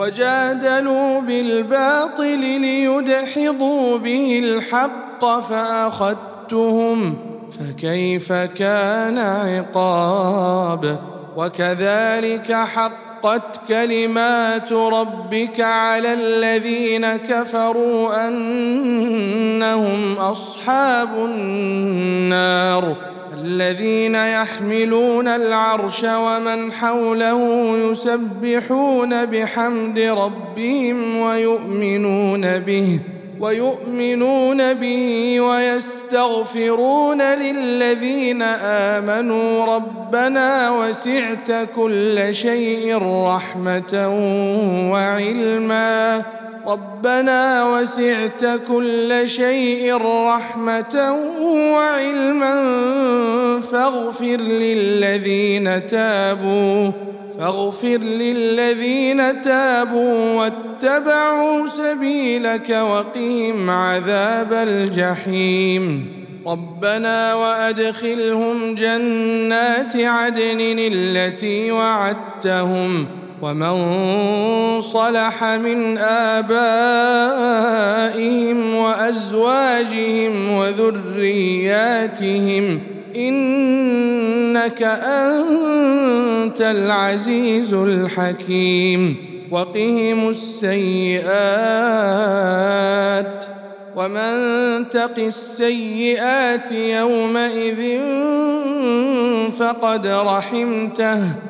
وجادلوا بالباطل ليدحضوا به الحق فأخذتهم فكيف كان عقاب وكذلك حقت كلمات ربك على الذين كفروا أنهم أصحاب النار الذين يحملون العرش ومن حوله يسبحون بحمد ربهم ويؤمنون به ويؤمنون به ويستغفرون للذين آمنوا. ربنا وسعت كل شيء رحمة وعلما. ربنا وسعت كل شيء رحمة وعلما فاغفر للذين تابوا فاغفر للذين تابوا واتبعوا سبيلك وقهم عذاب الجحيم. ربنا وأدخلهم جنات عدن التي وعدتهم ومن صلح من ابائهم وازواجهم وذرياتهم انك انت العزيز الحكيم وقهم السيئات ومن تق السيئات يومئذ فقد رحمته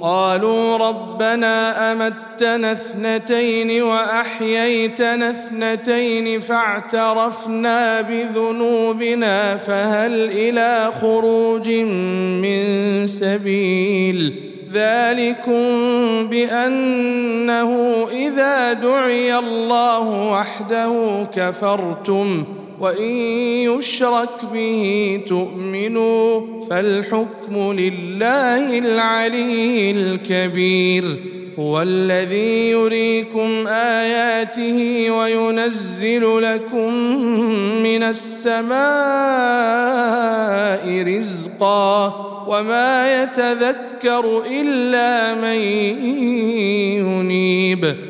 قالوا ربنا أمتنا اثنتين وأحييتنا اثنتين فاعترفنا بذنوبنا فهل إلى خروج من سبيل ذلكم بأنه إذا دعي الله وحده كفرتم وان يشرك به تؤمنوا فالحكم لله العلي الكبير هو الذي يريكم اياته وينزل لكم من السماء رزقا وما يتذكر الا من ينيب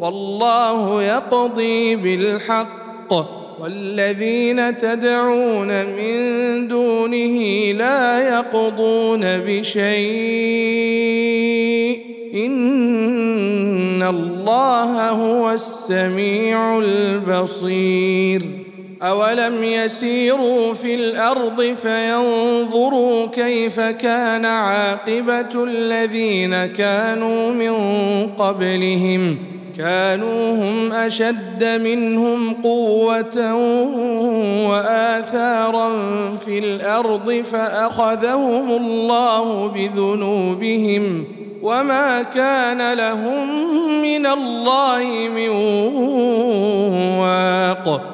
والله يقضي بالحق. والذين تدعون من دونه لا يقضون بشيء. إن الله هو السميع البصير. أولم يسيروا في الأرض فينظروا كيف كان عاقبة الذين كانوا من قبلهم. كانوا هم أشد منهم قوة وآثارا في الأرض فأخذهم الله بذنوبهم وما كان لهم من الله من واق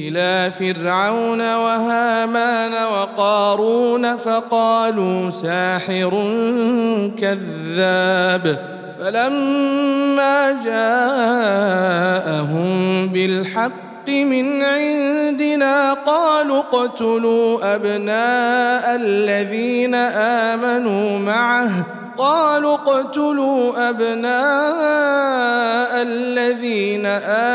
إلى فرعون وهامان وقارون فقالوا ساحر كذاب فلما جاءهم بالحق من عندنا قالوا اقتلوا أبناء الذين آمنوا معه قالوا اقتلوا أبناء الذين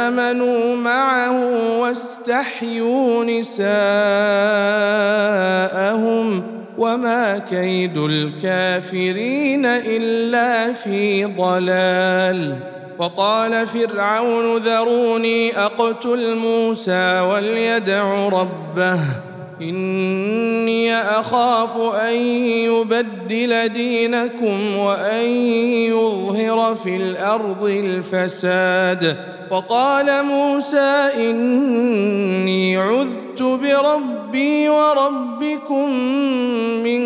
آمنوا معه واستحيوا نساءهم وما كيد الكافرين إلا في ضلال. وقال فرعون ذروني أقتل موسى وليدع ربه إني أخاف أن يبدل دينكم وأن يظهر في الأرض الفساد. وقال موسى إني عذت بربي وربكم من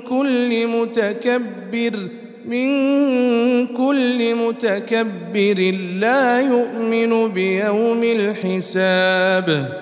كل متكبر من كل متكبر لا يؤمن بيوم الحساب.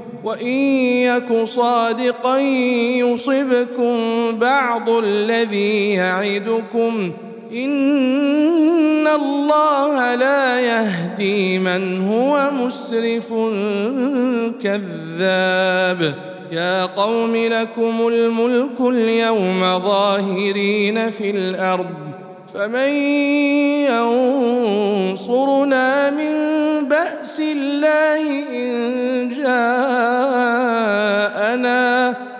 وإن يك صادقا يصبكم بعض الذي يعدكم. إن الله لا يهدي من هو مسرف كذاب. يا قوم لكم الملك اليوم ظاهرين في الأرض. فمن ينصرنا من بأس الله إن جاءنا.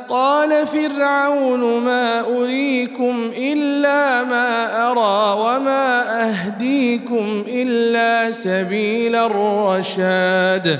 قال فرعون ما أريكم إلا ما أرى وما أهديكم إلا سبيل الرشاد.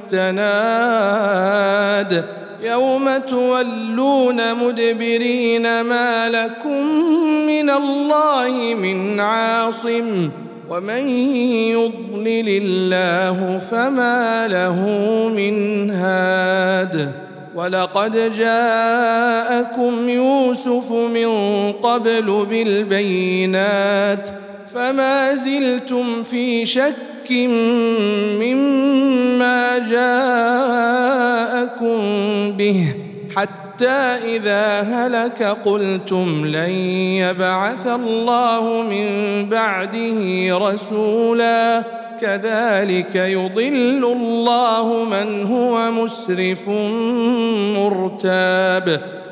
التناد يوم تولون مدبرين ما لكم من الله من عاصم ومن يضلل الله فما له من هاد. ولقد جاءكم يوسف من قبل بالبينات فما زلتم في شك مما جاءكم به حتى إذا هلك قلتم لن يبعث الله من بعده رسولا كذلك يضل الله من هو مسرف مرتاب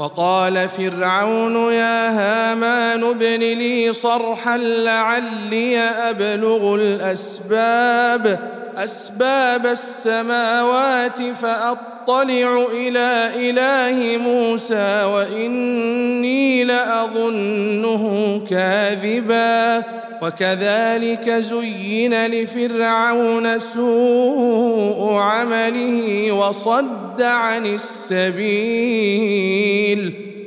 وقال فرعون يا هامان ابن لي صرحا لعلي أبلغ الأسباب أسباب السماوات فأطلع إلى إله موسى وإني لأظنه كاذبا. وكذلك زين لفرعون سوء عمله وصد عن السبيل.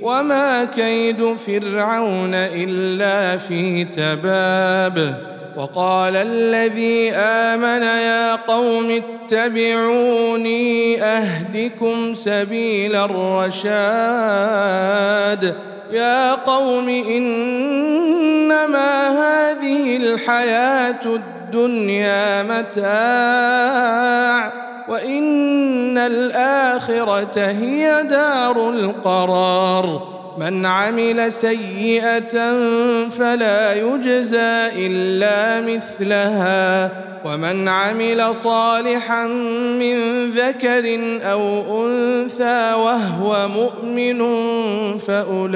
وما كيد فرعون إلا في تباب. وقال الذي آمن يا قوم اتبعوني أهدكم سبيل الرشاد. يا قوم إنما هذه الحياة الدنيا متاع وإن الآخرة هي دار القرار. من عمل سيئة فلا يجزى إلا مثلها. ومن عمل صالحا من ذكر أو أنثى وهو مؤمن فأولئك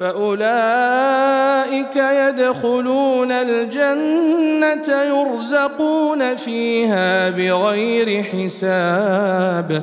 فأولئك يدخلون الجنة يرزقون فيها بغير حساب.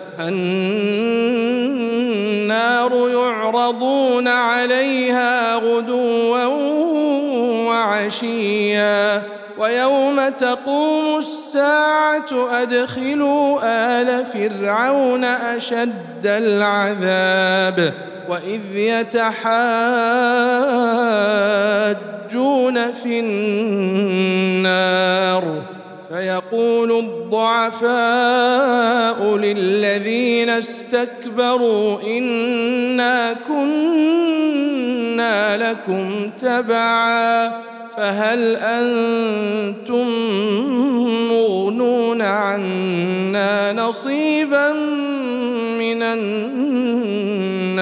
النار يعرضون عليها غدوا وعشيا ويوم تقوم الساعة أدخلوا آل فرعون أشد العذاب وإذ يتحاجون في النار فيقول الضعفاء للذين استكبروا إنا كنا لكم تبعا فهل أنتم مغنون عنا نصيبا من النار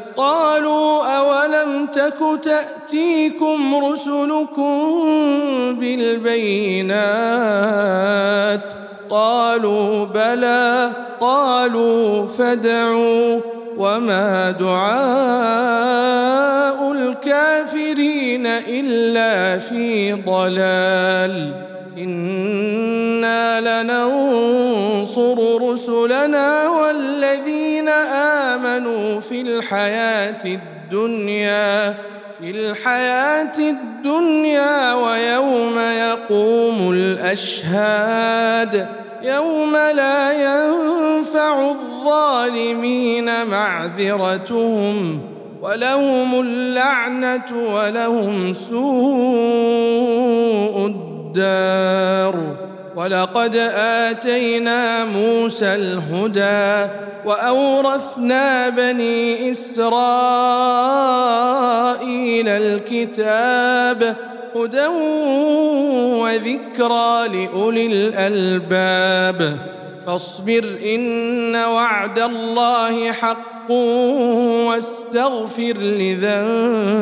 قالوا أولم تك تأتيكم رسلكم بالبينات قالوا بلى قالوا فادعوا وما دعاء الكافرين إلا في ضلال إنا لننصر رسلنا آمنوا في الحياة الدنيا في الحياة الدنيا ويوم يقوم الأشهاد يوم لا ينفع الظالمين معذرتهم ولهم اللعنة ولهم سوء الدار. ولقد آتينا موسى الهدى وأورثنا بني إسرائيل الكتاب هدى وذكرى لأولي الألباب فاصبر إن وعد الله حق واستغفر لذنبك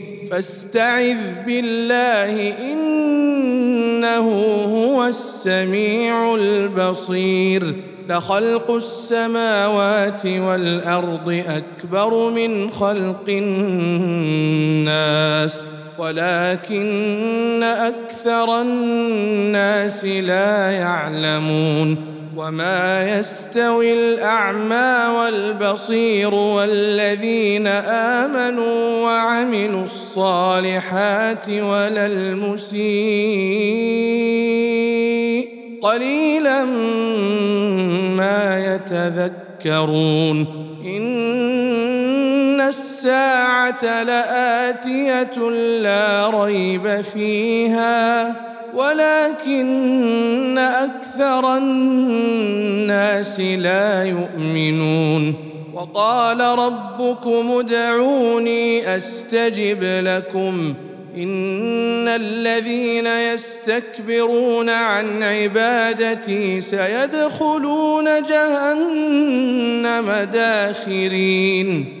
فاستعذ بالله إنه هو السميع البصير. لخلق السماوات والأرض أكبر من خلق الناس ولكن أكثر الناس لا يعلمون. وما يستوي الاعمى والبصير والذين امنوا وعملوا الصالحات ولا المسيء قليلا ما يتذكرون ان الساعة لاتيه لا ريب فيها ولكن أكثر الناس لا يؤمنون. وقال ربكم ادعوني أستجب لكم. إن الذين يستكبرون عن عبادتي سيدخلون جهنم داخرين.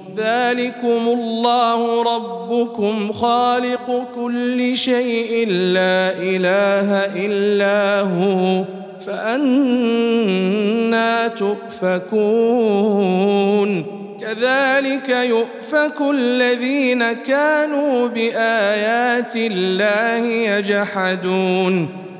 ذلكم الله ربكم خالق كل شيء لا إله إلا هو فأنا تؤفكون. كذلك يؤفك الذين كانوا بآيات الله يجحدون.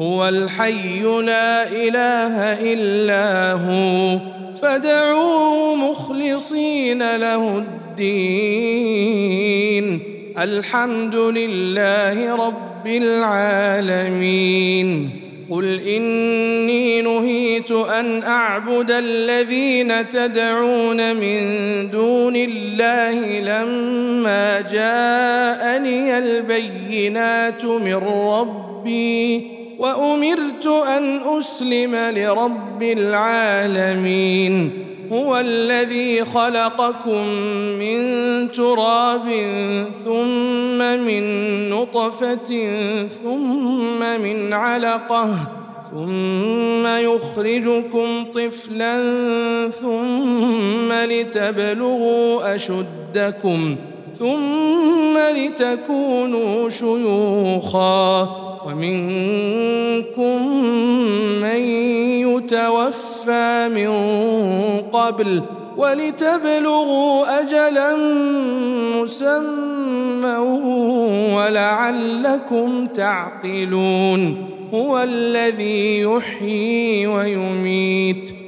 هو الحي لا إله إلا هو فدعوه مخلصين له الدين. الحمد لله رب العالمين. قل إني نهيت أن أعبد الذين تدعون من دون الله لما جاءني البينات من ربي. وأمرت أن أسلم لرب العالمين. هو الذي خلقكم من تراب ثم من نطفة ثم من علقة ثم يخرجكم طفلا ثم لتبلغوا أشدكم. ثم لتكونوا شيوخا ومنكم من يتوفى من قبل ولتبلغوا أجلا مسمى ولعلكم تعقلون هو الذي يحيي ويميت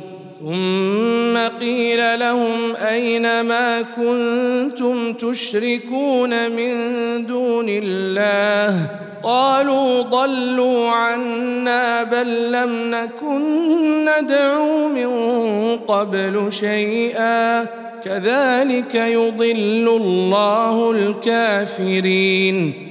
ثم قيل لهم أين ما كنتم تشركون من دون الله؟ قالوا ضلوا عنا بل لم نكن ندعو من قبل شيئا. كذلك يضل الله الكافرين.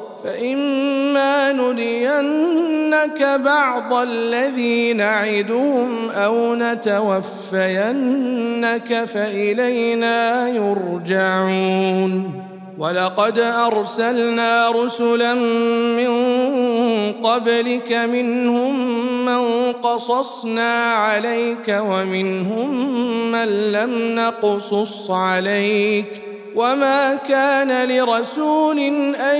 فإما نرينك بعض الذي نعدهم أو نتوفينك فإلينا يرجعون. ولقد أرسلنا رسلا من قبلك منهم من قصصنا عليك ومنهم من لم نقصص عليك ۖ. وما كان لرسول أن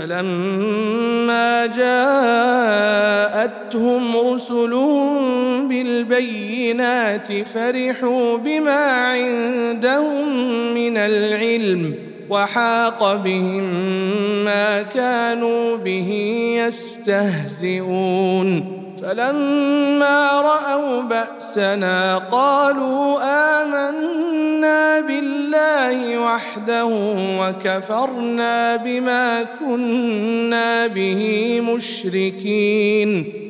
فلما جاءتهم رسلهم بالبينات فرحوا بما عندهم من العلم وحاق بهم ما كانوا به يستهزئون. فلما رأوا بأسنا قالوا آمنا بالله وحده وكفرنا بما كنا به مشركين.